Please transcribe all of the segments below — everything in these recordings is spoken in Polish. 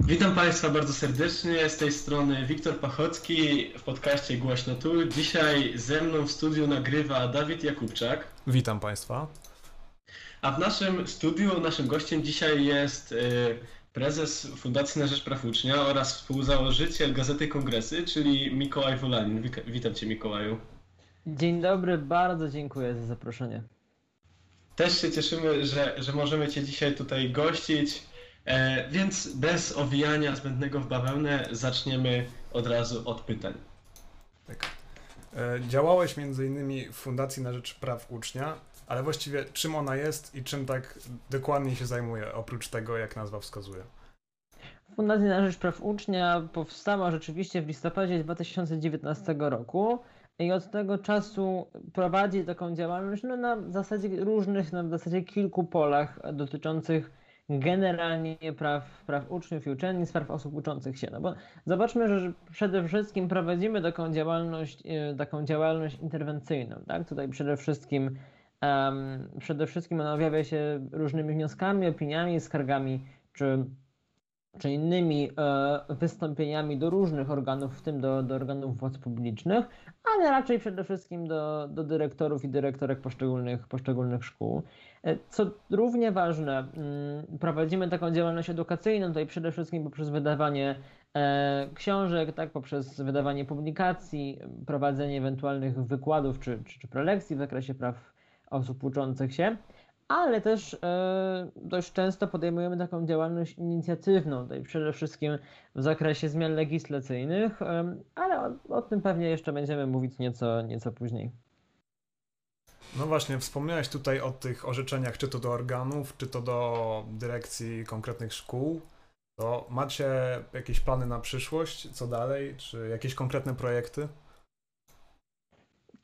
Witam Państwa bardzo serdecznie. Z tej strony Wiktor Pachocki w podcaście Głośno Tu. Dzisiaj ze mną w studiu nagrywa Dawid Jakubczak. Witam Państwa. A w naszym studiu naszym gościem dzisiaj jest y, prezes Fundacji na Rzecz Praw Ucznia oraz współzałożyciel Gazety Kongresy, czyli Mikołaj Wolanin. Witam Cię Mikołaju. Dzień dobry, bardzo dziękuję za zaproszenie. Też się cieszymy, że, że możemy Cię dzisiaj tutaj gościć. E, więc bez owijania zbędnego w bawełnę zaczniemy od razu od pytań. Tak. E, działałeś między innymi w Fundacji na Rzecz Praw Ucznia, ale właściwie czym ona jest i czym tak dokładnie się zajmuje, oprócz tego, jak nazwa wskazuje? Fundacja na Rzecz Praw Ucznia powstała rzeczywiście w listopadzie 2019 roku i od tego czasu prowadzi taką działalność no, na zasadzie różnych, na zasadzie kilku polach dotyczących generalnie praw, praw uczniów i uczennic, praw osób uczących się. No bo zobaczmy, że przede wszystkim prowadzimy taką działalność, e, taką działalność interwencyjną. Tak? Tutaj przede wszystkim um, przede wszystkim ona objawia się różnymi wnioskami, opiniami, skargami czy czy innymi e, wystąpieniami do różnych organów, w tym do, do organów władz publicznych, ale raczej przede wszystkim do, do dyrektorów i dyrektorek poszczególnych, poszczególnych szkół. E, co równie ważne, mm, prowadzimy taką działalność edukacyjną, tutaj przede wszystkim poprzez wydawanie e, książek, tak, poprzez wydawanie publikacji, prowadzenie ewentualnych wykładów czy, czy, czy prelekcji w zakresie praw osób uczących się ale też e, dość często podejmujemy taką działalność inicjatywną, tutaj przede wszystkim w zakresie zmian legislacyjnych, e, ale o, o, tym pewnie jeszcze będziemy mówić nieco, nieco później. No właśnie, wspomniałeś tutaj o tych orzeczeniach, czy to do organów, czy to do dyrekcji konkretnych szkół. To macie jakieś plany na przyszłość? Co dalej? Czy jakieś konkretne projekty?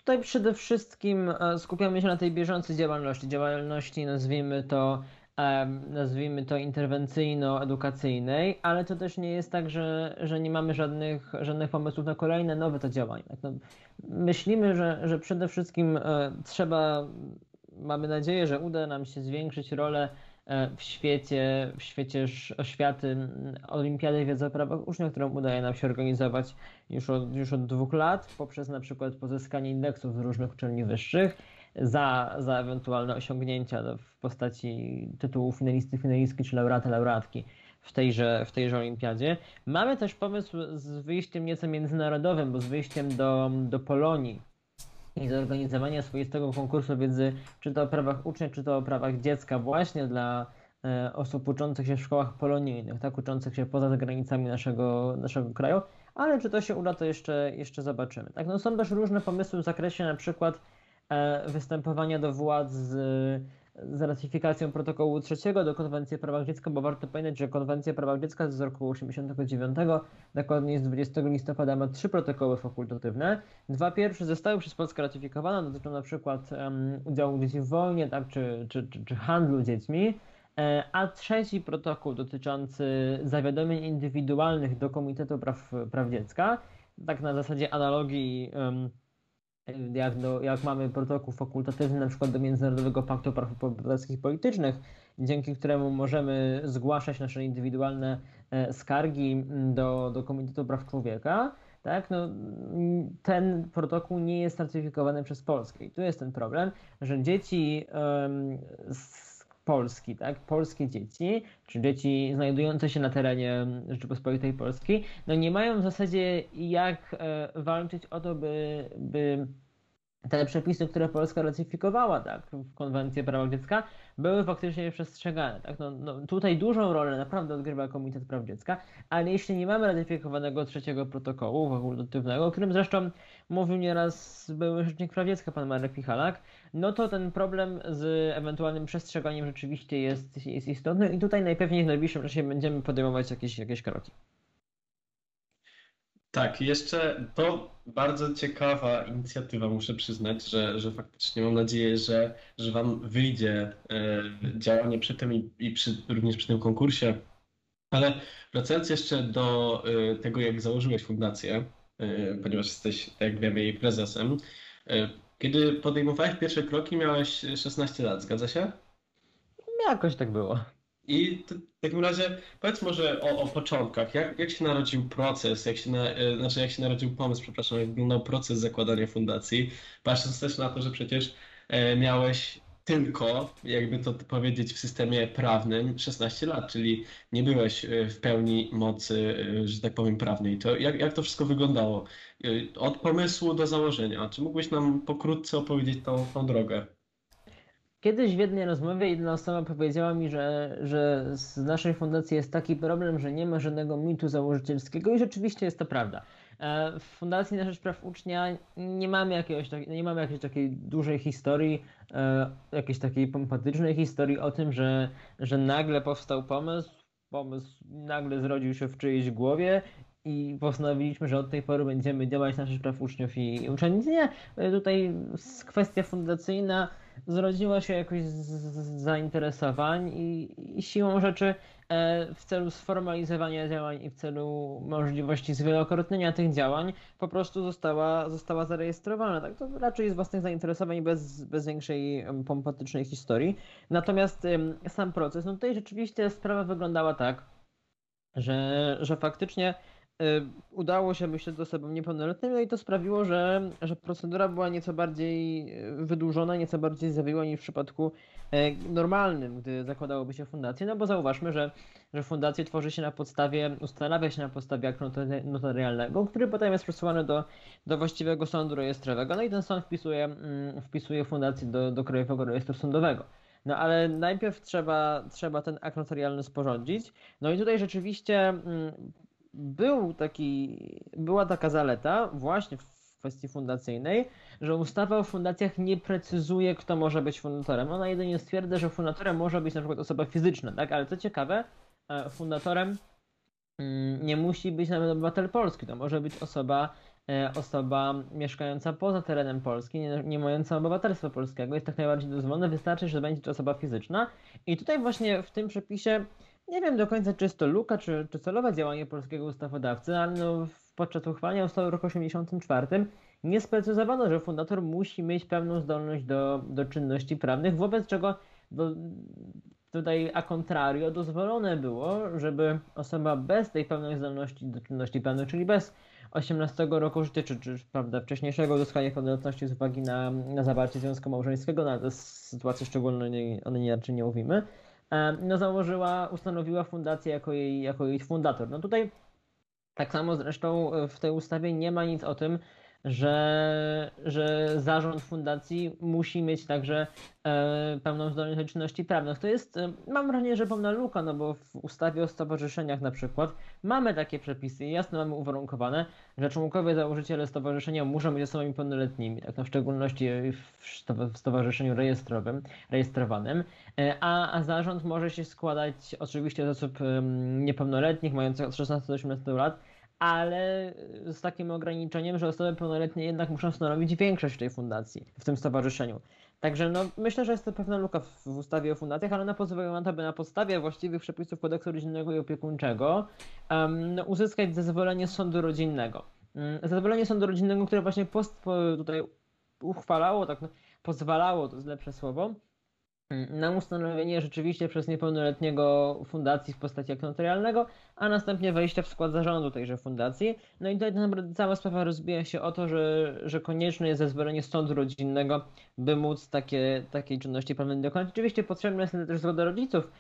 Tutaj przede wszystkim e, skupiamy się na tej bieżącej działalności, działalności nazwijmy to nazwijmy to interwencyjno-edukacyjnej, ale to też nie jest tak, że, że nie mamy żadnych, żadnych pomysłów na kolejne nowe to działania. No, myślimy, że, że przede wszystkim e, trzeba, mamy nadzieję, że uda nam się zwiększyć rolę w świecie, w świecie oświaty Olimpiady Wiedzy o Prawach Uczniów, którą udaje nam się organizować już od, już od dwóch lat, poprzez na przykład pozyskanie indeksów z różnych uczelni wyższych za, za ewentualne osiągnięcia w postaci tytułu finalisty, finalistki czy laureata, laureatki w tejże, w tejże olimpiadzie. Mamy też pomysł z wyjściem nieco międzynarodowym, bo z wyjściem do, do Polonii, i zorganizowania swoistego konkursu wiedzy, czy to o prawach ucznia, czy to o prawach dziecka, właśnie dla e, osób uczących się w szkołach polonijnych, tak, uczących się poza granicami naszego, naszego kraju, ale czy to się uda, to jeszcze, jeszcze zobaczymy. Tak, no są też różne pomysły w zakresie na przykład e, występowania do władz z z ratyfikacją protokołu trzeciego do Konwencji o prawach dziecka, bo warto pamiętać, że Konwencja o prawach dziecka z roku 89, dokładnie z 20 listopada, ma trzy protokoły fakultatywne. Dwa pierwsze zostały przez Polskę ratyfikowane, dotyczą na przykład um, udziału dzieci w wojnie tak, czy, czy, czy, czy handlu dziećmi. E, a trzeci protokół dotyczący zawiadomień indywidualnych do Komitetu Praw, Praw Dziecka, tak na zasadzie analogii um, jak, do, jak mamy protokół fakultatywny na przykład do Międzynarodowego Paktu Praw Obywatelskich i Politycznych, dzięki któremu możemy zgłaszać nasze indywidualne e, skargi do, do Komitetu Praw Człowieka, tak, no, ten protokół nie jest certyfikowany przez Polskę. I tu jest ten problem, że dzieci um, z Polski, tak, polskie dzieci, czy dzieci znajdujące się na terenie Rzeczypospolitej Polskiej, no nie mają w zasadzie jak e, walczyć o to, by, by te przepisy, które Polska ratyfikowała tak, w konwencji o prawach dziecka, były faktycznie przestrzegane. Tak? No, no, tutaj dużą rolę naprawdę odgrywa Komitet Praw Dziecka, ale jeśli nie mamy ratyfikowanego trzeciego protokołu fakultatywnego, o którym zresztą mówił nieraz były rzecznik praw dziecka, pan Marek Michalak, no to ten problem z ewentualnym przestrzeganiem rzeczywiście jest, jest istotny i tutaj najpewniej w najbliższym czasie będziemy podejmować jakieś, jakieś kroki. Tak, jeszcze to bardzo ciekawa inicjatywa, muszę przyznać, że, że faktycznie mam nadzieję, że, że Wam wyjdzie e, działanie przy tym i, i przy, również przy tym konkursie. Ale wracając jeszcze do e, tego, jak założyłeś fundację, e, ponieważ jesteś, tak jak wiemy, jej prezesem. Kiedy podejmowałeś pierwsze kroki, miałeś 16 lat, zgadza się? jakoś tak było. I w takim razie powiedz może o, o początkach. Jak, jak się narodził proces, jak się, na, e, znaczy jak się narodził pomysł, przepraszam, jak wyglądał proces zakładania fundacji, patrząc też na to, że przecież e, miałeś tylko, jakby to powiedzieć, w systemie prawnym 16 lat, czyli nie byłeś e, w pełni mocy, że tak powiem, prawnej. To jak, jak to wszystko wyglądało? Od pomysłu do założenia. Czy mógłbyś nam pokrótce opowiedzieć tą, tą drogę? Kiedyś w jednej rozmowie jedna osoba powiedziała mi, że, że z naszej fundacji jest taki problem, że nie ma żadnego mitu założycielskiego i rzeczywiście jest to prawda. E, w Fundacji na Rzecz Praw Ucznia nie mamy, jakiegoś, nie mamy jakiejś takiej dużej historii, e, jakiejś takiej pompatycznej historii o tym, że, że nagle powstał pomysł, pomysł nagle zrodził się w czyjejś głowie i postanowiliśmy, że od tej pory będziemy działać na rzecz praw uczniów i uczennic. Nie, tutaj kwestia fundacyjna zrodziła się jakoś z zainteresowań i, i siłą rzeczy e, w celu sformalizowania działań i w celu możliwości zwielokrotnienia tych działań po prostu została, została zarejestrowana. Tak, to raczej z własnych zainteresowań bez, bez większej pompatycznej historii. Natomiast sam proces, no tutaj rzeczywiście sprawa wyglądała tak, że, że faktycznie udało się myśleć z osobą niepełnoletnią no i to sprawiło, że, że procedura była nieco bardziej y, wydłużona, nieco bardziej zawiła niż w przypadku y, normalnym, gdy zakładałoby się fundację, no bo zauważmy, że, że fundację tworzy się na podstawie, ustanawia się na podstawie aktu notarialnego, który potem jest przesyłany do, do właściwego sądu rejestrowego, no i ten sąd wpisuje, mm, wpisuje fundację do, do Krajowego Rejestru Sądowego. No ale najpierw trzeba, trzeba ten akt notarialny sporządzić. No i tutaj rzeczywiście mm, był taki, była taka zaleta właśnie w kwestii fundacyjnej, że ustawa o fundacjach nie precyzuje, kto może być fundatorem. Ona jedynie stwierdza, że fundatorem może być na przykład osoba fizyczna, tak? Ale co ciekawe, e, fundatorem mm, nie musi być nawet obywatel polski, to może być osoba, e, osoba mieszkająca poza terenem Polski, nie, nie mająca obywatelstwa polskiego. Jest tak najbardziej dozwolone, wystarczy, że będzie to osoba fizyczna. I tutaj właśnie w tym przepisie nie wiem do końca, czy jest to luka, czy, czy celowe działanie polskiego ustawodawcy, ale no, podczas uchwalenia ustawy w roku 1984 nie sprecyzowano, że fundator musi mieć pełną zdolność do, do czynności prawnych, wobec czego do, tutaj a contrario dozwolone było, żeby osoba bez tej pełnej zdolności do czynności prawnych, czyli bez 18 roku życia, czy, czy prawda, wcześniejszego uzyskania pełnoletności z uwagi na, na zawarcie związku małżeńskiego, na sytuację szczególnej o niej raczej nie mówimy, no założyła, ustanowiła fundację jako jej, jako jej fundator. No tutaj tak samo zresztą w tej ustawie nie ma nic o tym, że, że zarząd fundacji musi mieć także e, pełną zdolność do czynności prawnych. To jest, e, mam wrażenie, że pełna luka, no bo w ustawie o stowarzyszeniach na przykład mamy takie przepisy, jasno mamy uwarunkowane, że członkowie założyciele stowarzyszenia muszą być osobami pełnoletnimi, tak, no w szczególności w stowarzyszeniu rejestrowym, rejestrowanym, e, a, a zarząd może się składać oczywiście z osób niepełnoletnich, mających od 16 do 18 lat, ale z takim ograniczeniem, że osoby pełnoletnie jednak muszą stanowić większość w tej fundacji, w tym stowarzyszeniu. Także no, myślę, że jest to pewna luka w, w ustawie o fundacjach, ale ona na to, by na podstawie właściwych przepisów kodeksu rodzinnego i opiekuńczego um, uzyskać zezwolenie sądu rodzinnego. Um, zezwolenie sądu rodzinnego, które właśnie post, po, tutaj uchwalało, tak no, pozwalało, to jest lepsze słowo, na ustanowienie rzeczywiście przez niepełnoletniego fundacji w postaci aktu notarialnego, a następnie wejście w skład zarządu tejże fundacji. No i tutaj naprawdę cała sprawa rozbija się o to, że, że konieczne jest zezwolenie sądu rodzinnego, by móc takie, takiej czynności prawnej dokonać. Oczywiście potrzebna jest też zgoda rodziców,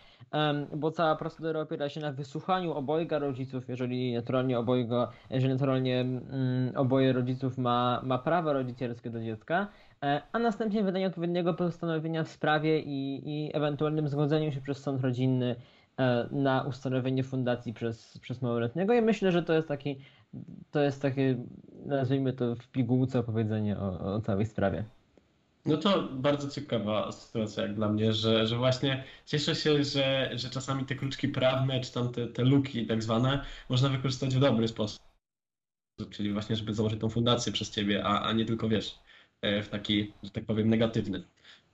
bo cała procedura opiera się na wysłuchaniu obojga rodziców, jeżeli naturalnie obojga, jeżeli naturalnie mm, oboje rodziców ma, ma prawo rodzicielskie do dziecka, a następnie wydanie odpowiedniego postanowienia w sprawie i, i ewentualnym zgodzeniu się przez sąd rodzinny e, na ustanowienie fundacji przez, przez małoletniego i myślę, że to jest taki, to jest takie, nazwijmy to w pigułce opowiedzenie o, o całej sprawie. No to bardzo ciekawa sytuacja jak dla mnie, że, że właśnie cieszę się, że, że czasami te kluczki prawne, czy tam te, te luki tak zwane, można wykorzystać w dobry sposób. Czyli właśnie, żeby założyć tą fundację przez ciebie, a, a nie tylko wiesz, E, w taki, że tak powiem, negatywny.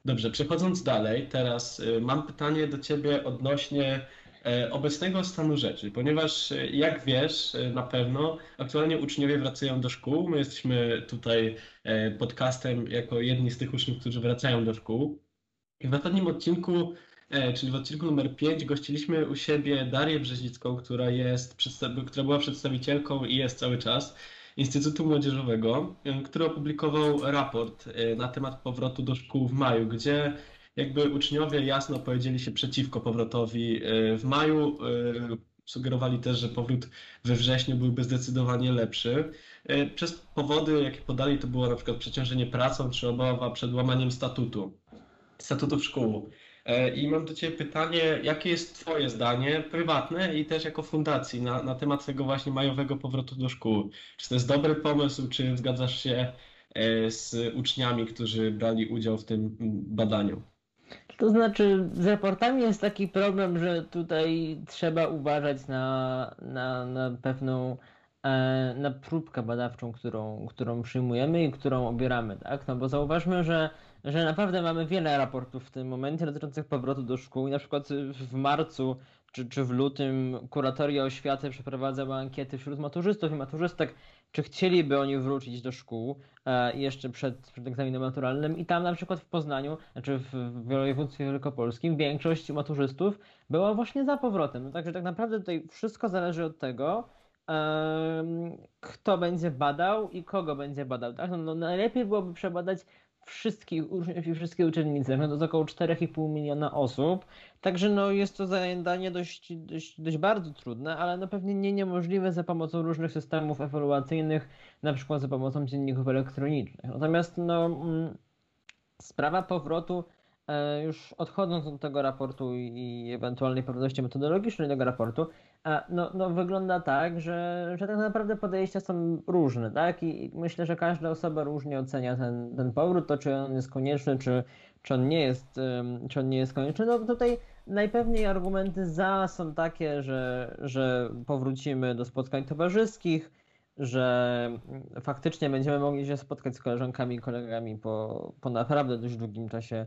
Dobrze, przechodząc dalej, teraz e, mam pytanie do Ciebie odnośnie e, obecnego stanu rzeczy, ponieważ jak wiesz na pewno, aktualnie uczniowie wracają do szkół. My jesteśmy tutaj podcastem jako jedni z tych uczniów, którzy wracają do szkół. I w ostatnim odcinku E, czyli w odcinku numer 5 gościliśmy u siebie Darię Brzezicką, która, jest, która była przedstawicielką i jest cały czas Instytutu Młodzieżowego, e, który opublikował raport e, na temat powrotu do szkół w maju, gdzie jakby uczniowie jasno powiedzieli się przeciwko powrotowi w maju. Sugerowali też, że powrót we wrześniu byłby zdecydowanie lepszy. Przez powody, jakie podali, to było na przykład przeciążenie pracą czy obawa przed łamaniem statutu, statutów szkół. E, I mam do Ciebie pytanie, jakie jest Twoje zdanie prywatne i też jako fundacji na, na temat tego właśnie majowego powrotu do szkół? Czy to jest dobry pomysł, czy zgadzasz się e, z uczniami, którzy brali udział w tym badaniu? To znaczy, z raportami jest taki problem, że tutaj trzeba uważać na, na, na pewną e, na próbkę badawczą, którą, którą przyjmujemy i którą obieramy, tak? No bo zauważmy, że że naprawdę mamy wiele raportów w tym momencie dotyczących powrotu do szkół. I na przykład w marcu czy, czy w lutym kuratoria oświaty przeprowadzały ankiety wśród maturzystów i maturzystek, czy chcieliby oni wrócić do szkół e, jeszcze przed, przed egzaminem maturalnym. I tam na przykład w Poznaniu, znaczy w województwie wielkopolskim, większość maturzystów była właśnie za powrotem. No także tak naprawdę tutaj wszystko zależy od tego, kto będzie badał i kogo będzie badał. Tak? No, no najlepiej byłoby przebadać wszystkich wszystkie uczennice, no to jest około 4,5 miliona osób, także no jest to zadanie dość, dość, dość bardzo trudne, ale no pewnie nie niemożliwe za pomocą różnych systemów ewaluacyjnych, na przykład za pomocą dzienników elektronicznych. Natomiast no mm, sprawa powrotu e, już odchodząc od tego raportu i ewentualnej pewności metodologicznej tego raportu, no, no wygląda tak, że, że tak naprawdę podejścia są różne, tak? I myślę, że każda osoba różnie ocenia ten, ten powrót, to czy on jest konieczny, czy, czy, on nie jest, czy on nie jest konieczny. No tutaj najpewniej argumenty za są takie, że, że powrócimy do spotkań towarzyskich, że faktycznie będziemy mogli się spotkać z koleżankami i kolegami po, po naprawdę dość długim czasie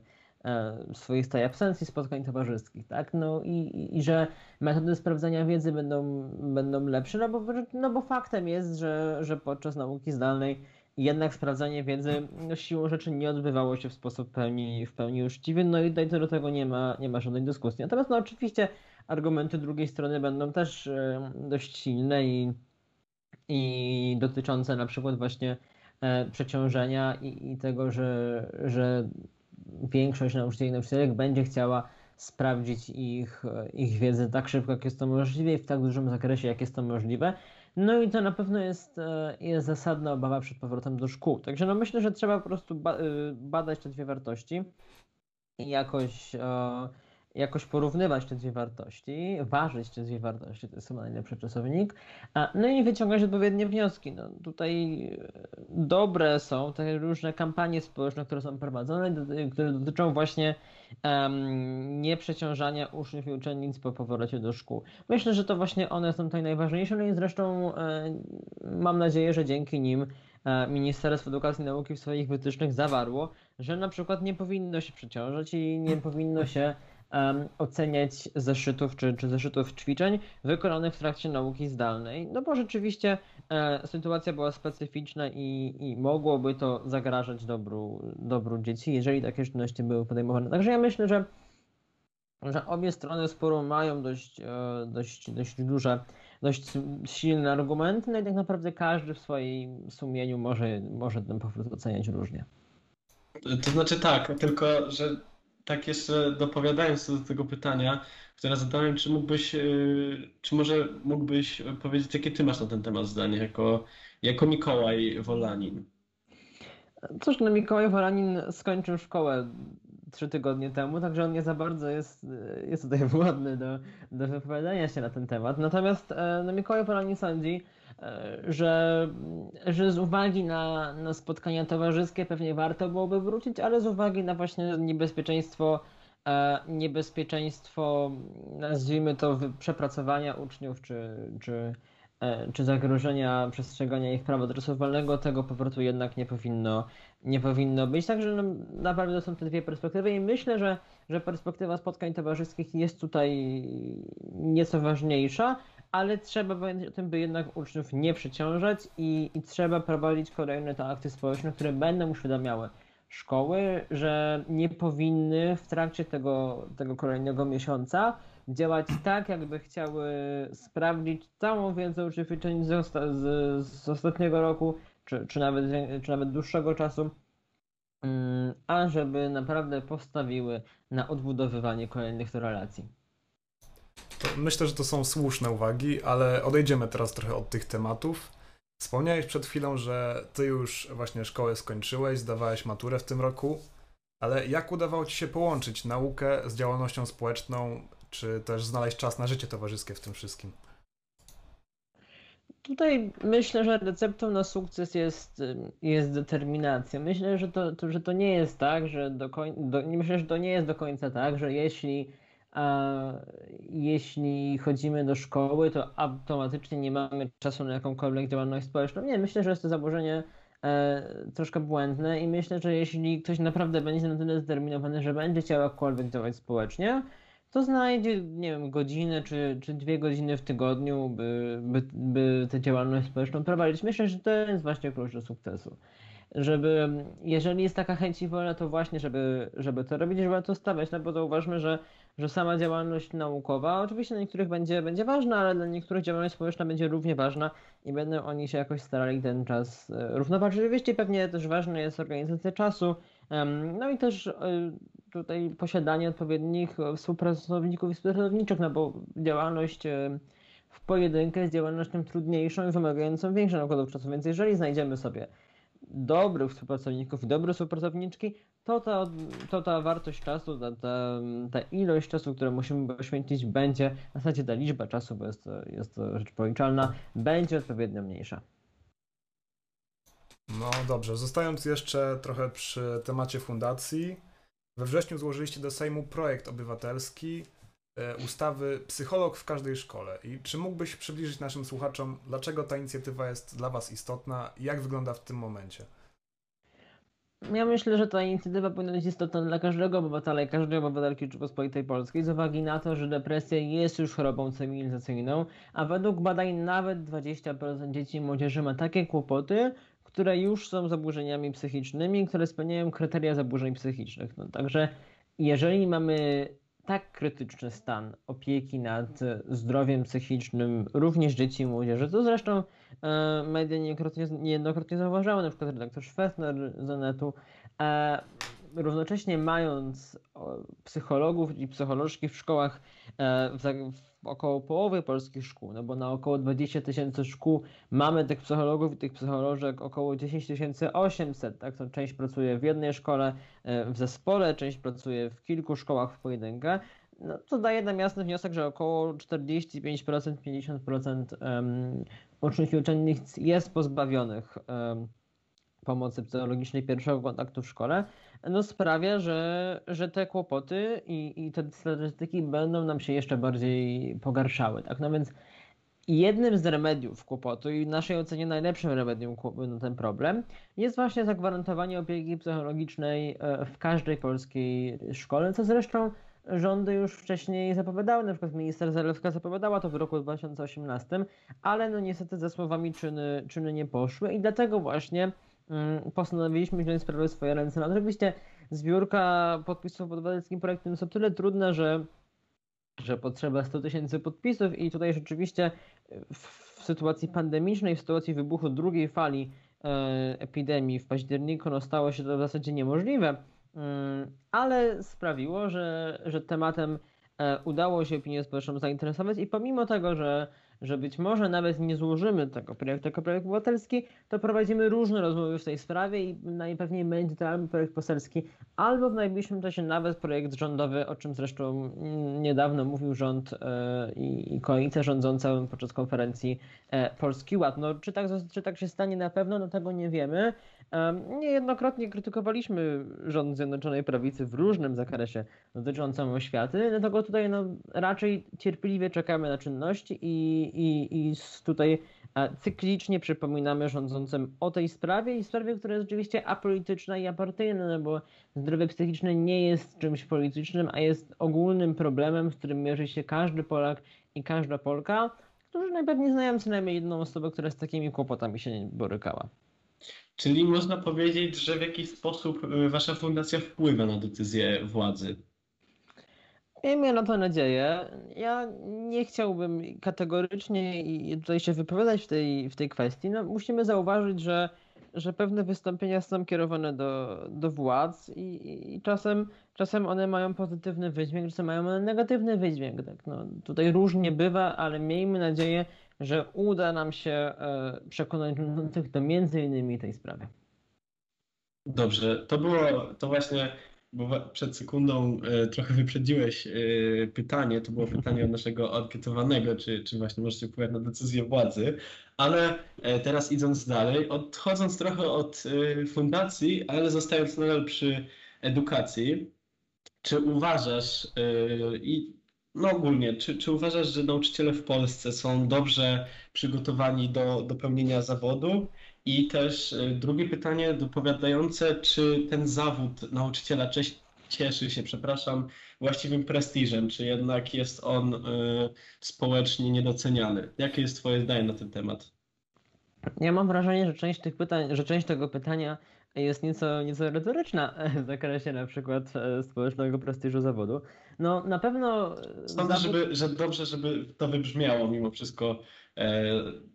swoistej absencji spotkań towarzyskich, tak? No i, i, i, że metody sprawdzania wiedzy będą, będą lepsze, no bo, no bo faktem jest, że, że podczas nauki zdalnej jednak sprawdzanie wiedzy no, siłą rzeczy nie odbywało się w sposób pełni, w pełni uczciwy, no i tutaj do tego nie ma, nie ma żadnej dyskusji. Natomiast no oczywiście argumenty drugiej strony będą też e, dość silne i, i dotyczące na przykład właśnie e, przeciążenia i, i tego, że, że większość nauczycieli i nauczycielek będzie chciała sprawdzić ich, ich wiedzę tak szybko, jak jest to możliwe i w tak dużym zakresie, jak jest to możliwe. No i to na pewno jest, e, jest zasadna obawa przed powrotem do szkół. Także no myślę, że trzeba po prostu y, badać te dwie wartości i jakoś jakoś porównywać te dwie wartości, ważyć te dwie wartości, to jest chyba najlepszy czasownik, no i wyciągać odpowiednie wnioski. No, tutaj e, dobre są te różne kampanie społeczne, które są prowadzone, które dotyczą właśnie um, nieprzeciążania uczniów i uczennic po powrocie do szkół. Myślę, że to właśnie one są tutaj najważniejsze, no i zresztą e, mam nadzieję, że dzięki nim e, Ministerstwo Edukacji i Nauki w swoich wytycznych zawarło, że na przykład nie powinno się przeciążać i nie powinno się um, oceniać zeszytów czy, czy zeszytów ćwiczeń wykonanych w trakcie nauki zdalnej. No bo rzeczywiście e, sytuacja była specyficzna i, i mogłoby to zagrażać dobru, dobru dzieci, jeżeli takie czynności były podejmowane. Także ja myślę, że że obie strony sporu mają dość, e, dość, dość duże, dość silne argumenty, no i tak naprawdę każdy w swoim sumieniu może, może ten powrót oceniać różnie. To znaczy tak, tylko że tak jeszcze dopowiadając do tego pytania, które zadałem, czy mógłbyś, y, czy może mógłbyś powiedzieć, jakie ty masz na ten temat zdanie jako, jako Mikołaj Wolanin? Cóż, no Mikołaj Wolanin skończył szkołę trzy tygodnie temu, także on nie za bardzo jest, jest tutaj władny do, do wypowiadania się na ten temat. Natomiast e, no, Mikołaj Wolanin sądzi, że, że z uwagi na, na spotkania towarzyskie pewnie warto byłoby wrócić, ale z uwagi na właśnie niebezpieczeństwo, e, niebezpieczeństwo nazwijmy to przepracowania uczniów, czy, czy, e, czy zagrożenia przestrzegania ich prawa wolnego, tego powrotu jednak nie powinno, nie powinno być. Także no, naprawdę są te dwie perspektywy i myślę, że, że perspektywa spotkań towarzyskich jest tutaj nieco ważniejsza, ale trzeba pamiętać o tym, by jednak uczniów nie przeciążać i, i trzeba prowadzić kolejne te akty społeczne, które będą uświadamiały szkoły, że nie powinny w trakcie tego, tego kolejnego miesiąca działać tak, jakby chciały sprawdzić całą wiedzę uczestniczeń z, z, z ostatniego roku, czy, czy, nawet, czy nawet dłuższego czasu, mm, a żeby naprawdę postawiły na odbudowywanie kolejnych relacji. To myślę, że to są słuszne uwagi, ale odejdziemy teraz trochę od tych tematów. Wspomniałeś przed chwilą, że ty już właśnie szkołę skończyłeś, zdawałeś maturę w tym roku, ale jak udawało ci się połączyć naukę z działalnością społeczną, czy też znaleźć czas na życie towarzyskie w tym wszystkim? Tutaj myślę, że receptą na sukces jest, jest determinacja. Myślę, że to, to, że to nie jest tak, że do końca, myślę, że to nie jest do końca tak, że jeśli jeśli chodzimy do szkoły, to automatycznie nie mamy czasu na jakąkolwiek działalność społeczną. Nie, myślę, że jest to zaburzenie e, troszkę błędne i myślę, że jeśli ktoś naprawdę będzie na tyle zdeterminowany, że będzie chciał jakkolwiek działać społecznie, to znajdzie, nie wiem, godzinę czy, czy dwie godziny w tygodniu, by, by, by tę działalność społeczną prowadzić. Myślę, że to jest właśnie klucz do sukcesu. Żeby, jeżeli jest taka chęć i wola, to właśnie, żeby, żeby to robić, żeby to stawiać, no bo zauważmy, że że sama działalność naukowa, oczywiście dla niektórych będzie, będzie ważna, ale dla niektórych działalność społeczna będzie równie ważna i będą oni się jakoś starali ten czas e, równoważyć. Oczywiście pewnie też ważna jest organizacja czasu, no i też e, tutaj posiadanie odpowiednich współpracowników i współpracowniczych, no bo działalność e, w pojedynkę jest działalnością trudniejszą i wymagającą większych nakładów czasu, więc jeżeli znajdziemy sobie dobrych współpracowników i dobre współpracowniczki, to ta, to ta wartość czasu, ta, ta, ta ilość czasu, którą musimy poświęcić, będzie, w zasadzie ta liczba czasu, bo jest to, jest to rzecz policzalna, będzie odpowiednio mniejsza. No dobrze, zostając jeszcze trochę przy temacie fundacji, we wrześniu złożyliście do Sejmu projekt obywatelski ustawy Psycholog w każdej szkole. I czy mógłbyś przybliżyć naszym słuchaczom, dlaczego ta inicjatywa jest dla Was istotna i jak wygląda w tym momencie? Ja myślę, że ta inicjatywa powinna być istotna dla każdego obywatela i każdej obywatelki Rzeczypospolitej Polskiej z uwagi na to, że depresja jest już chorobą cywilizacyjną, a według badań nawet 20% dzieci i młodzieży ma takie kłopoty, które już są zaburzeniami psychicznymi, które spełniają kryteria zaburzeń psychicznych. No, także jeżeli mamy tak krytyczny stan opieki nad zdrowiem psychicznym również dzieci i młodzieży, to zresztą e, media niejednokrotnie, niejednokrotnie zauważały, na przykład redaktor Schwestner z Netu, e, równocześnie mając psychologów i psycholożki w szkołach e, w, w około połowy polskich szkół, no bo na około 20 tysięcy szkół mamy tych psychologów i tych psycholożek około 10 800, tak, to część pracuje w jednej szkole e, w zespole, część pracuje w kilku szkołach w pojedynkę, no, to daje nam jasny wniosek, że około 45%, 50% um, uczniów i uczennic jest pozbawionych pomocy psychologicznej pierwszego kontaktu w szkole, no sprawia, że, że te kłopoty i, i te statystyki będą nam się jeszcze bardziej pogarszały. Tak? No więc jednym z remediów kłopotu i w naszej ocenie najlepszym remedium na ten problem jest właśnie zagwarantowanie opieki psychologicznej e, w każdej polskiej szkole, co zresztą rządy już wcześniej zapowiadały, na przykład minister Zalewska zapowiadała to w roku 2018, ale no niestety ze słowami czyny, czyny nie poszły i dlatego właśnie postanowiliśmy wziąć sprawę w swoje ręce. No, oczywiście zbiórka podpisów pod obywatelskim projektem jest o tyle trudna, że, że potrzeba 100 tysięcy podpisów i tutaj rzeczywiście w sytuacji pandemicznej, w sytuacji wybuchu drugiej fali e, epidemii w październiku no, stało się to w zasadzie niemożliwe, mm, ale sprawiło, że, że tematem e, udało się opinię społeczną zainteresować i pomimo tego, że że być może nawet nie złożymy tego projektu jako projekt obywatelski, to prowadzimy różne rozmowy w tej sprawie i najpewniej będzie to albo projekt poselski, albo w najbliższym czasie nawet projekt rządowy, o czym zresztą niedawno mówił rząd e, i koalicja rządząca podczas konferencji e, Polski Ład. No, czy, tak, czy tak się stanie na pewno, no tego nie wiemy. Niejednokrotnie krytykowaliśmy rząd Zjednoczonej Prawicy w różnym zakresie dotyczącym oświaty, dlatego tutaj no, raczej cierpliwie czekamy na czynności i, i, i tutaj cyklicznie przypominamy rządzącym o tej sprawie i sprawie, która jest oczywiście apolityczna i apartyjna, no bo zdrowie psychiczne nie jest czymś politycznym, a jest ogólnym problemem, z którym mierzy się każdy Polak i każda Polka, którzy najpewniej znają co najmniej jedną osobę, która z takimi kłopotami się borykała. Czyli można powiedzieć, że w jakiś sposób y, wasza fundacja wpływa na decyzje władzy. Miejmy na to nadzieję. Ja nie chciałbym kategorycznie i tutaj się wypowiadać w tej, w tej kwestii. No, musimy zauważyć, że, że pewne wystąpienia są kierowane do, do władz i, i czasem, czasem one mają pozytywny wydźwięk, czasem mają negatywny wydźwięk. Tak? No, tutaj różnie bywa, ale miejmy nadzieję, że uda nam się e, przekonać rządzących do między innymi tej sprawy. Dobrze, to było to właśnie bo przed sekundą e, trochę wyprzedziłeś e, pytanie, to było pytanie od naszego ankietowanego, czy, czy właśnie możecie wpływać na decyzję władzy, ale e, teraz idąc dalej, odchodząc trochę od fundacji, ale zostając nadal przy edukacji, czy uważasz i no ogólnie, czy, czy uważasz, że nauczyciele w Polsce są dobrze przygotowani do, do pełnienia zawodu i też e, drugie pytanie dopowiadające, czy ten zawód nauczyciela cieszy się, przepraszam, właściwym prestiżem, czy jednak jest on y, społecznie niedoceniany? Jakie jest Twoje zdanie na ten temat? Ja mam wrażenie, że część tych pytań, że część tego pytania jest nieco, nieco retoryczna w zakresie na przykład e, społecznego prestiżu zawodu. No na pewno... Sądzę, zawód... żeby, że dobrze, żeby to wybrzmiało mimo wszystko E,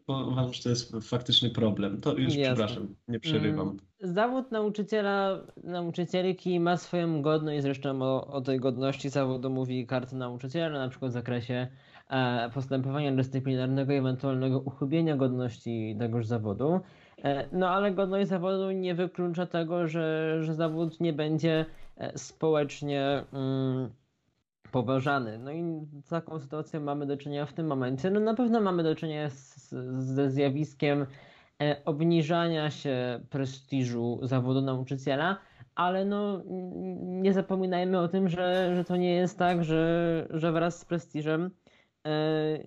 bo uważam, że to jest faktyczny problem. To już Jasne. przepraszam, nie przerywam. Mm, zawód nauczyciela, nauczycielki ma swoją godność, zresztą o, o tej godności zawodu mówi karta nauczyciela, na przykład w zakresie e, postępowania dyscyplinarnego i ewentualnego uchybienia godności tegoż zawodu. E, no ale godność zawodu nie wyklucza tego, że, że zawód nie będzie społecznie mm, poważany. No i z taką sytuacją mamy do czynienia w tym momencie. No na pewno mamy do czynienia z, ze zjawiskiem e, obniżania się prestiżu zawodu nauczyciela, ale no nie zapominajmy o tym, że, że to nie jest tak, że, że wraz z prestiżem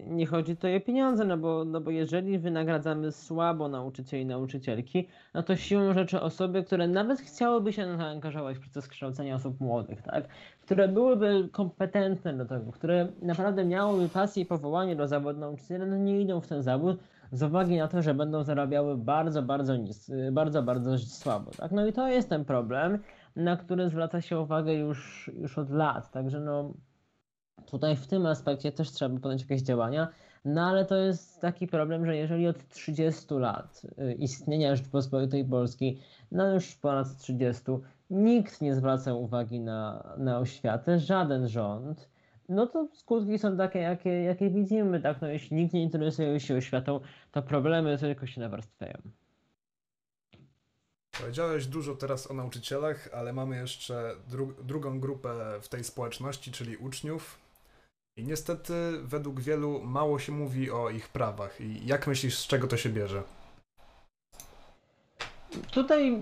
nie chodzi tutaj o pieniądze, no bo, no bo jeżeli wynagradzamy słabo nauczycieli i nauczycielki, no to siłą rzeczy osoby, które nawet chciałyby się zaangażować w proces kształcenia osób młodych, tak? które byłyby kompetentne do tego, które naprawdę miałyby pasję i powołanie do zawodu nauczyciela, no nie idą w ten zawód z uwagi na to, że będą zarabiały bardzo, bardzo nis, bardzo, bardzo słabo. Tak? No i to jest ten problem, na który zwraca się uwagę już, już od lat. Także no, Tutaj w tym aspekcie też trzeba podjąć jakieś działania, no ale to jest taki problem, że jeżeli od 30 lat y, istnienia Rzeczypospolitej Polskiej, no już ponad 30, nikt nie zwraca uwagi na, na oświatę, żaden rząd, no to skutki są takie, jakie, jakie widzimy, tak? No jeśli nikt nie interesuje się oświatą, to problemy tylko się nawarstwiają. Powiedziałeś dużo teraz o nauczycielach, ale mamy jeszcze dru drugą grupę w tej społeczności, czyli uczniów. I niestety, według wielu, mało się mówi o ich prawach. I jak myślisz, z czego to się bierze? Tutaj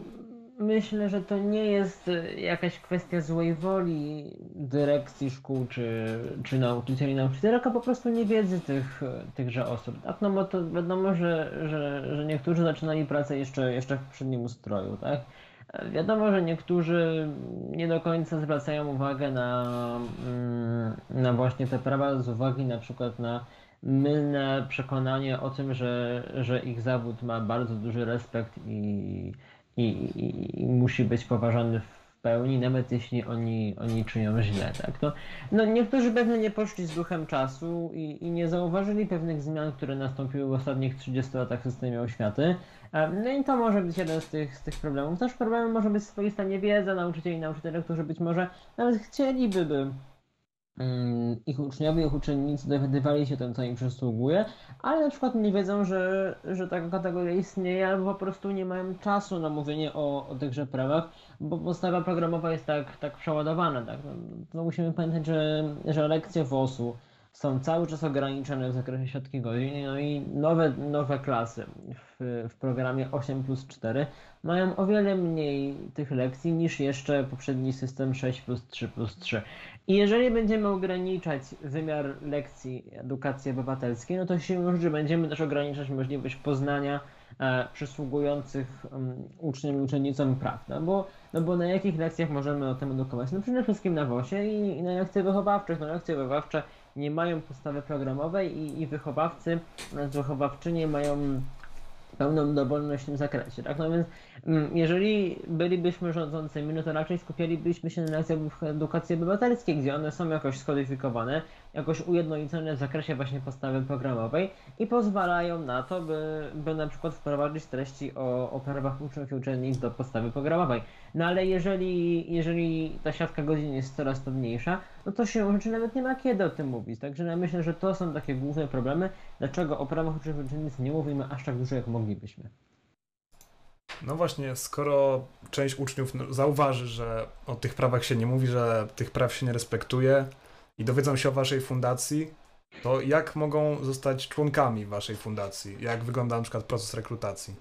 myślę, że to nie jest jakaś kwestia złej woli dyrekcji szkół czy, czy nauczycieli, nauczycielek, a po prostu niewiedzy tych, tychże osób. Tak? No bo to wiadomo, że, że, że niektórzy zaczynali pracę jeszcze, jeszcze w poprzednim ustroju, tak? Wiadomo, że niektórzy nie do końca zwracają uwagę na, mm, na właśnie te prawa z uwagi na przykład na mylne przekonanie o tym, że, że ich zawód ma bardzo duży respekt i, i, i, i musi być poważany w pełni, nawet jeśli oni, oni czynią źle. Tak? No, no niektórzy pewnie nie poszli z duchem czasu i, i nie zauważyli pewnych zmian, które nastąpiły w ostatnich 30 latach w systemie oświaty. No i to może być jeden z tych, z tych problemów. Też problemem może być swoista niewiedza nauczycieli i nauczycieli, którzy być może nawet chcieliby by ich uczniowie, ich uczennicy dowiadywali się tym, co im przysługuje, ale na przykład nie wiedzą, że, że taka kategoria istnieje, albo po prostu nie mają czasu na mówienie o, o tychże prawach, bo podstawa programowa jest tak, tak przeładowana. Tak? No, no musimy pamiętać, że, że lekcje WOS-u są cały czas ograniczone w zakresie siatki godzin, no i nowe, nowe klasy w, w programie 8 plus 4 mają o wiele mniej tych lekcji niż jeszcze poprzedni system 6 plus 3 plus 3. I jeżeli będziemy ograniczać wymiar lekcji edukacji obywatelskiej, no to siłą rzeczy będziemy też ograniczać możliwość poznania e, przysługujących um, uczniom i uczennicom praw. No bo, no bo na jakich lekcjach możemy o tym edukować? No przede wszystkim na WOSie i, i na lekcjach wychowawczych. No lekcje wychowawcze nie mają podstawy programowej i, i wychowawcy, wychowawczynie mają pełną dowolność w tym zakresie. Tak? No więc jeżeli bylibyśmy rządzącymi, no to raczej skupialibyśmy się na lekcjach edukacji obywatelskiej, gdzie one są jakoś skodyfikowane, jakoś ujednolicone w zakresie właśnie podstawy programowej i pozwalają na to, by, by na przykład wprowadzić treści o, o prawach uczniów i uczennic do podstawy programowej. No ale jeżeli, jeżeli ta siatka godzin jest coraz to mniejsza, no to się rzeczy nawet nie ma kiedy o tym mówić. Także ja myślę, że to są takie główne problemy, dlaczego o prawach uczniów i uczennic nie mówimy aż tak dużo, jak moglibyśmy. No właśnie, skoro część uczniów zauważy, że o tych prawach się nie mówi, że tych praw się nie respektuje i dowiedzą się o waszej fundacji, to jak mogą zostać członkami waszej fundacji? Jak wygląda na przykład proces rekrutacji?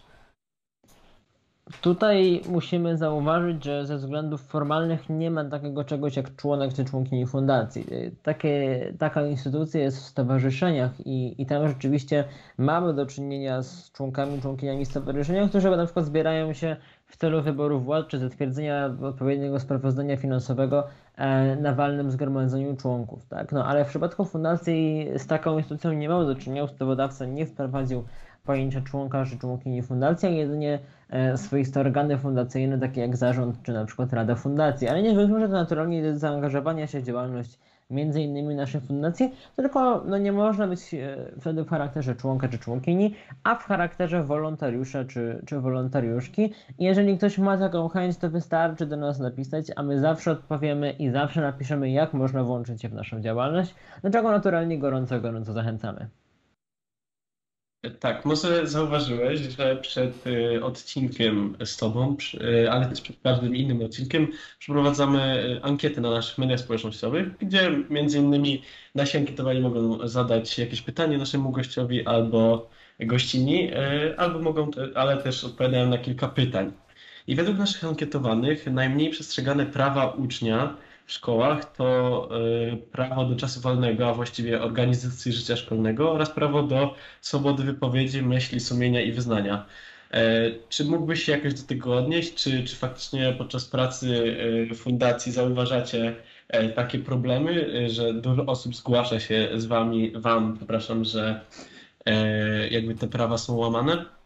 Tutaj musimy zauważyć, że ze względów formalnych nie ma takiego czegoś jak członek czy członkini fundacji. Takie, taka instytucja jest w stowarzyszeniach i, i tam rzeczywiście mamy do czynienia z członkami, członkiniami stowarzyszenia, którzy na przykład zbierają się w celu wyboru władz czy zatwierdzenia odpowiedniego sprawozdania finansowego e, na walnym zgromadzeniu członków. Tak? No, ale w przypadku fundacji z taką instytucją nie mamy do czynienia, ustawodawca nie wprowadził pojęcia członka czy członkini fundacji, a jedynie e, swoiste organy fundacyjne, takie jak zarząd czy na przykład Rada Fundacji. Ale nie wyklucza to naturalnie zaangażowania się w działalność między innymi naszej fundacji, tylko no, nie można być e, wtedy w charakterze członka czy członkini, a w charakterze wolontariusza czy, czy wolontariuszki. Jeżeli ktoś ma taką chęć, to wystarczy do nas napisać, a my zawsze odpowiemy i zawsze napiszemy, jak można włączyć się w naszą działalność, do czego naturalnie gorąco, gorąco zachęcamy. Tak, może zauważyłeś, że przed y, odcinkiem z Tobą, y, ale też przed każdym innym odcinkiem, przeprowadzamy y, ankietę na naszych mediach społecznościowych, gdzie między innymi nasi ankietowani mogą zadać jakieś pytanie naszemu gościowi albo gościni, albo mogą, ale też odpowiadają na kilka pytań. I według naszych ankietowanych najmniej przestrzegane prawa ucznia w szkołach to y, prawo do czasu wolnego, a właściwie organizacji życia szkolnego oraz prawo do swobody wypowiedzi, myśli, sumienia i wyznania. E, czy mógłbyś się jakoś do tego odnieść? Czy, czy faktycznie podczas pracy y, fundacji zauważacie e, takie problemy, y, że dużo osób zgłasza się z wami, wam, przepraszam, że e, jakby te prawa są łamane?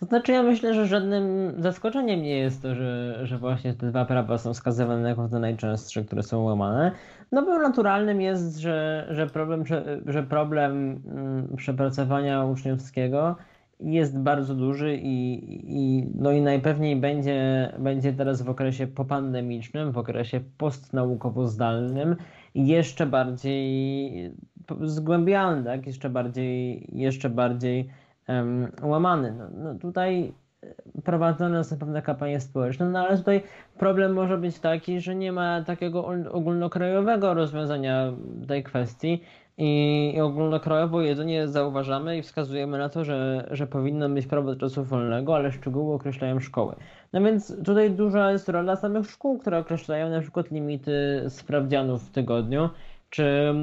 To znaczy ja myślę, że żadnym zaskoczeniem nie jest to, że, że właśnie te dwa prawa są wskazywane jako te najczęstsze, które są łamane. No bo naturalnym jest, że, że problem, że problem mm, przepracowania uczniowskiego jest bardzo duży i, i, no i najpewniej będzie, będzie teraz w okresie popandemicznym, w okresie postnaukowo-zdalnym jeszcze bardziej zgłębiany, tak? jeszcze bardziej, jeszcze bardziej łamany. No, no tutaj e, prowadzone są pewne kampanie społeczne, no ale tutaj problem może być taki, że nie ma takiego ogólnokrajowego rozwiązania tej kwestii i, ogólnokrajowo jedynie zauważamy i wskazujemy na to, że, że powinno być prawo do czasu wolnego, ale szczegóły określają szkoły. No więc tutaj duża jest rola samych szkół, które określają na przykład limity sprawdzianów w tygodniu, czy,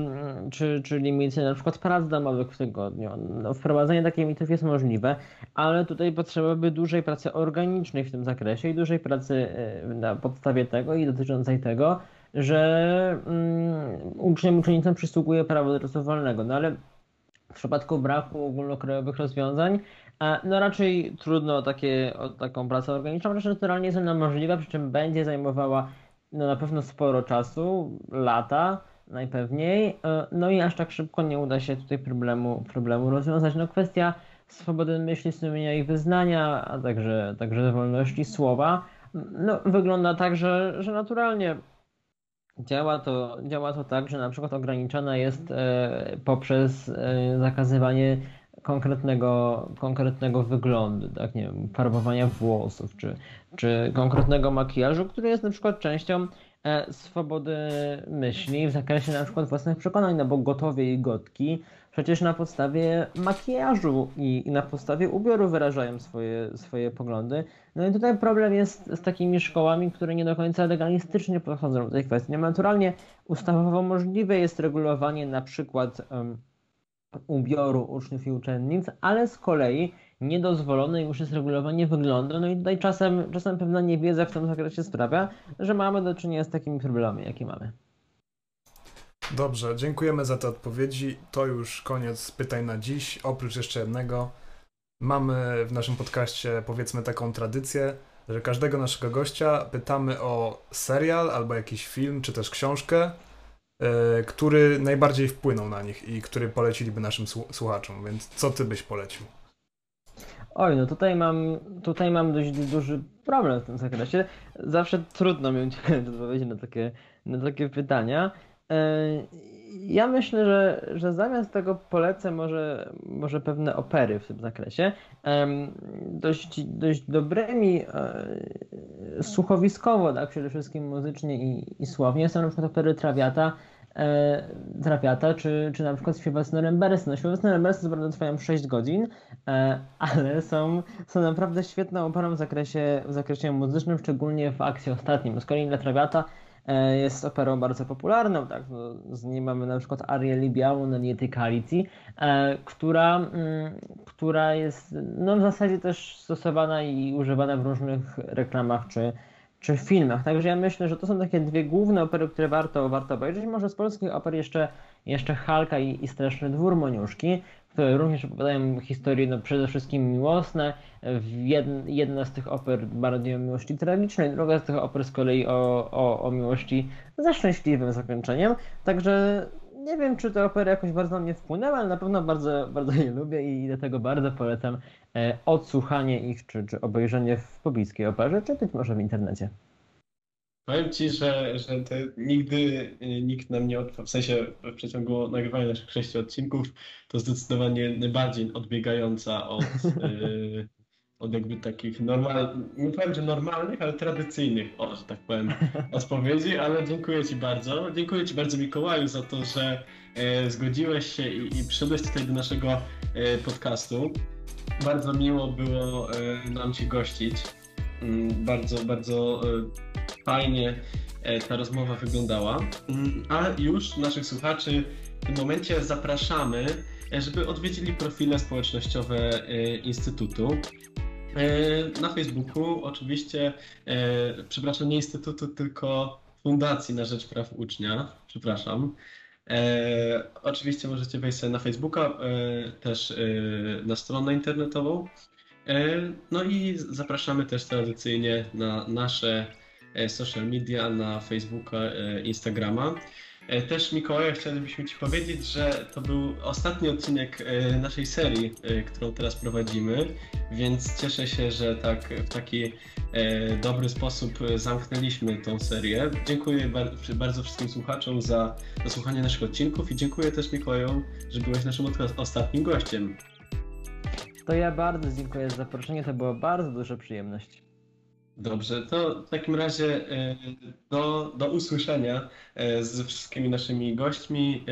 czy, czy limity na przykład prac domowych w tygodniu. No, wprowadzenie takich limitów jest możliwe, ale tutaj potrzeba by dużej pracy organicznej w tym zakresie i dużej pracy e, na podstawie tego i dotyczącej tego, że um, uczniom uczennicom przysługuje prawo do czasu wolnego. No ale w przypadku braku ogólnokrajowych rozwiązań, no raczej trudno o, takie, o taką pracę organiczną, raczej naturalnie jest ona możliwa, przy czym będzie zajmowała no, na pewno sporo czasu, lata, najpewniej. E, no i aż tak szybko nie uda się tutaj problemu, problemu rozwiązać. No kwestia swobody myśli, sumienia i wyznania, a także, także wolności słowa, no, wygląda tak, że, że naturalnie działa to, działa to tak, że na przykład ograniczana jest e, poprzez e, zakazywanie konkretnego, konkretnego wyglądu, tak, nie wiem, farbowania włosów, czy, czy konkretnego makijażu, który jest na przykład częścią swobody myśli w zakresie na przykład własnych przekonań, no bo gotowie i gotki przecież na podstawie makijażu i, i, na podstawie ubioru wyrażają swoje, swoje poglądy. No i tutaj problem jest z takimi szkołami, które nie do końca legalistycznie podchodzą do tej kwestii. Naturalnie ustawowo możliwe jest regulowanie na przykład um, ubioru uczniów i uczennic, ale z kolei niedozwolone już jest regulowanie wyglądu. No i tutaj czasem, czasem pewna niewiedza w tym zakresie sprawia, że mamy do czynienia z takimi problemami, jakie mamy. Dobrze, dziękujemy za te odpowiedzi. To już koniec pytań na dziś. Oprócz jeszcze jednego. mamy w naszym podcaście powiedzmy taką tradycję, że każdego naszego gościa pytamy o serial albo jakiś film, czy też książkę, yy, który najbardziej wpłynął na nich i który poleciliby naszym słuchaczom. Więc co ty byś polecił? Oj, no tutaj mam, tutaj mam dość duży problem w tym zakresie. Zawsze trudno mieć odpowiedzi na takie, na takie pytania. E, ja myślę, że, że zamiast tego polecę może, może pewne opery w tym zakresie. Dość, dość dobrymi e, słuchowiskowo, tak przede wszystkim muzycznie i, i słownie są na przykład opery Trawiata, e, Trawiata, czy, czy na przykład śpiewactwo Rembersy. No śpiewactwo Rembersy co trwają 6 godzin, e, ale są, są naprawdę świetną operą w zakresie, w zakresie muzycznym, szczególnie w akcji ostatnim. Z kolei dla Trawiata E, jest operą bardzo popularną, tak? No, z niej mamy na przykład Arię Libiałą na Niety Kalicji, e, która, mm, która jest no, w zasadzie też stosowana i używana w różnych reklamach czy, czy filmach. Także ja myślę, że to są takie dwie główne opery, które warto, warto obejrzeć. Może z polskich oper jeszcze, jeszcze Halka i, i Straszny Dwór Moniuszki które również opowiadają historie no, przede wszystkim miłosne. Jedna z tych oper bardziej o miłości tragicznej, druga z tych oper z kolei o, o, o miłości ze szczęśliwym zakończeniem. Także nie wiem, czy te opery jakoś bardzo na mnie wpłynęły, ale na pewno bardzo, bardzo je lubię i dlatego bardzo polecam e, odsłuchanie ich, czy, czy obejrzenie w pobliskiej operze, czy być może w internecie. Powiem ci, że, że nigdy y, nikt nam nie odpadł, w sensie w przeciągu nagrywania naszych sześciu odcinków, to zdecydowanie najbardziej odbiegająca od, yy, od jakby takich normalnych, nie powiem, że normalnych, ale tradycyjnych, o, że tak powiem, odpowiedzi, ale dziękuję ci bardzo. Dziękuję ci bardzo Mikołaju za to, że yy, zgodziłeś się i, i przyszedłeś tutaj do naszego yy, podcastu. Bardzo miło było nam cię gościć. Mm, bardzo, bardzo e, fajnie e, ta rozmowa wyglądała. Mm, a już naszych słuchaczy w tym momencie zapraszamy, e, żeby odwiedzili profile społecznościowe Instytutu. Na Facebooku oczywiście, przepraszam, nie Instytutu, tylko Fundacji na Rzecz Praw Ucznia, przepraszam. E, oczywiście możecie wejść sobie na Facebooka, e, też e, na stronę internetową. E, no i zapraszamy też tradycyjnie na nasze e, social media, na Facebooka, e, Instagrama. Też Mikołaj, chcielibyśmy Ci powiedzieć, że to był ostatni odcinek naszej serii, którą teraz prowadzimy, więc cieszę się, że tak w taki dobry sposób zamknęliśmy tą serię. Dziękuję bardzo wszystkim słuchaczom za, za naszych odcinków i dziękuję też Mikołaju, że byłeś naszym ostatnim gościem. To ja bardzo dziękuję za zaproszenie, to była bardzo duża przyjemność. Dobrze, to w takim razie e, do, do usłyszenia ze wszystkimi naszymi gośćmi.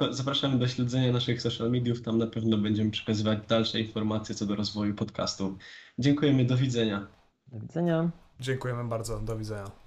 E, zapraszamy do śledzenia naszych social mediów, tam na pewno będziemy przekazywać dalsze informacje co do rozwoju podcastu. Dziękujemy, do widzenia. Do widzenia. Dziękujemy bardzo, do widzenia.